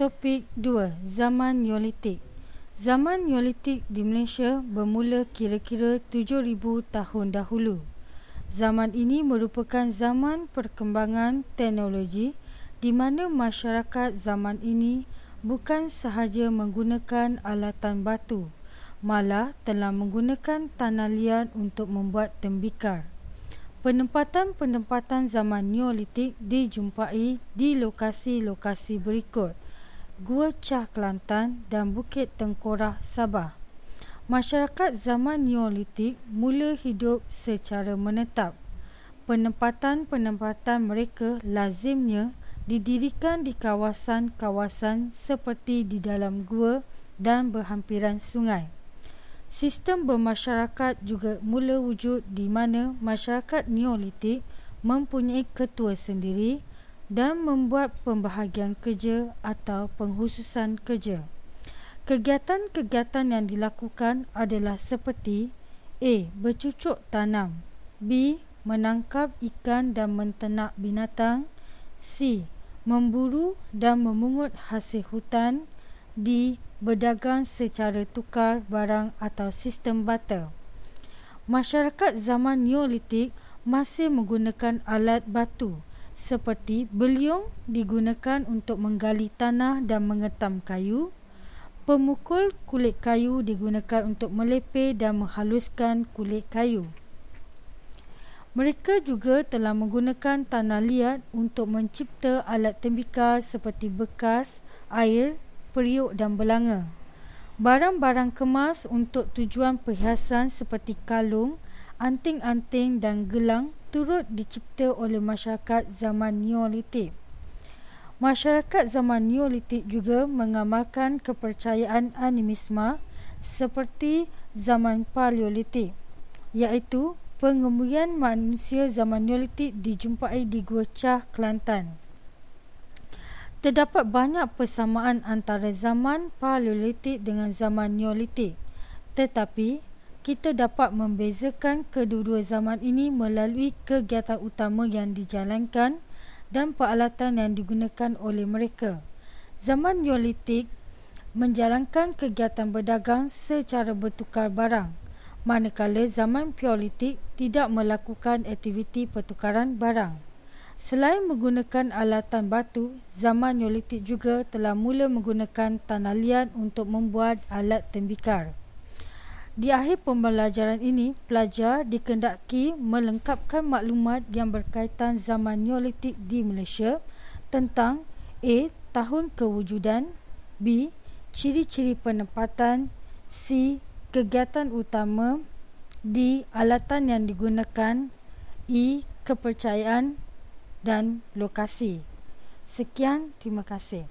Topik 2. Zaman Neolitik Zaman Neolitik di Malaysia bermula kira-kira 7,000 tahun dahulu. Zaman ini merupakan zaman perkembangan teknologi di mana masyarakat zaman ini bukan sahaja menggunakan alatan batu, malah telah menggunakan tanah liat untuk membuat tembikar. Penempatan-penempatan zaman Neolitik dijumpai di lokasi-lokasi berikut – Gua Cah Kelantan dan Bukit Tengkorah Sabah. Masyarakat zaman Neolitik mula hidup secara menetap. Penempatan-penempatan mereka lazimnya didirikan di kawasan-kawasan seperti di dalam gua dan berhampiran sungai. Sistem bermasyarakat juga mula wujud di mana masyarakat Neolitik mempunyai ketua sendiri dan membuat pembahagian kerja atau penghususan kerja. Kegiatan-kegiatan yang dilakukan adalah seperti A. Bercucuk tanam B. Menangkap ikan dan mentenak binatang C. Memburu dan memungut hasil hutan D. Berdagang secara tukar barang atau sistem barter. Masyarakat zaman Neolitik masih menggunakan alat batu seperti beliung digunakan untuk menggali tanah dan mengetam kayu, pemukul kulit kayu digunakan untuk melepeh dan menghaluskan kulit kayu. Mereka juga telah menggunakan tanah liat untuk mencipta alat tembikar seperti bekas, air, periuk dan belanga. Barang-barang kemas untuk tujuan perhiasan seperti kalung, anting-anting dan gelang turut dicipta oleh masyarakat zaman Neolitik. Masyarakat zaman Neolitik juga mengamalkan kepercayaan animisme seperti zaman Paleolitik, iaitu pengembuian manusia zaman Neolitik dijumpai di Gua Cah, Kelantan. Terdapat banyak persamaan antara zaman Paleolitik dengan zaman Neolitik, tetapi kita dapat membezakan kedua-dua zaman ini melalui kegiatan utama yang dijalankan dan peralatan yang digunakan oleh mereka. Zaman Neolitik menjalankan kegiatan berdagang secara bertukar barang, manakala zaman Paleolitik tidak melakukan aktiviti pertukaran barang. Selain menggunakan alatan batu, zaman Neolitik juga telah mula menggunakan tanah liat untuk membuat alat tembikar. Di akhir pembelajaran ini, pelajar dikendaki melengkapkan maklumat yang berkaitan zaman Neolitik di Malaysia tentang A. Tahun kewujudan B. Ciri-ciri penempatan C. Kegiatan utama D. Alatan yang digunakan E. Kepercayaan dan lokasi. Sekian, terima kasih.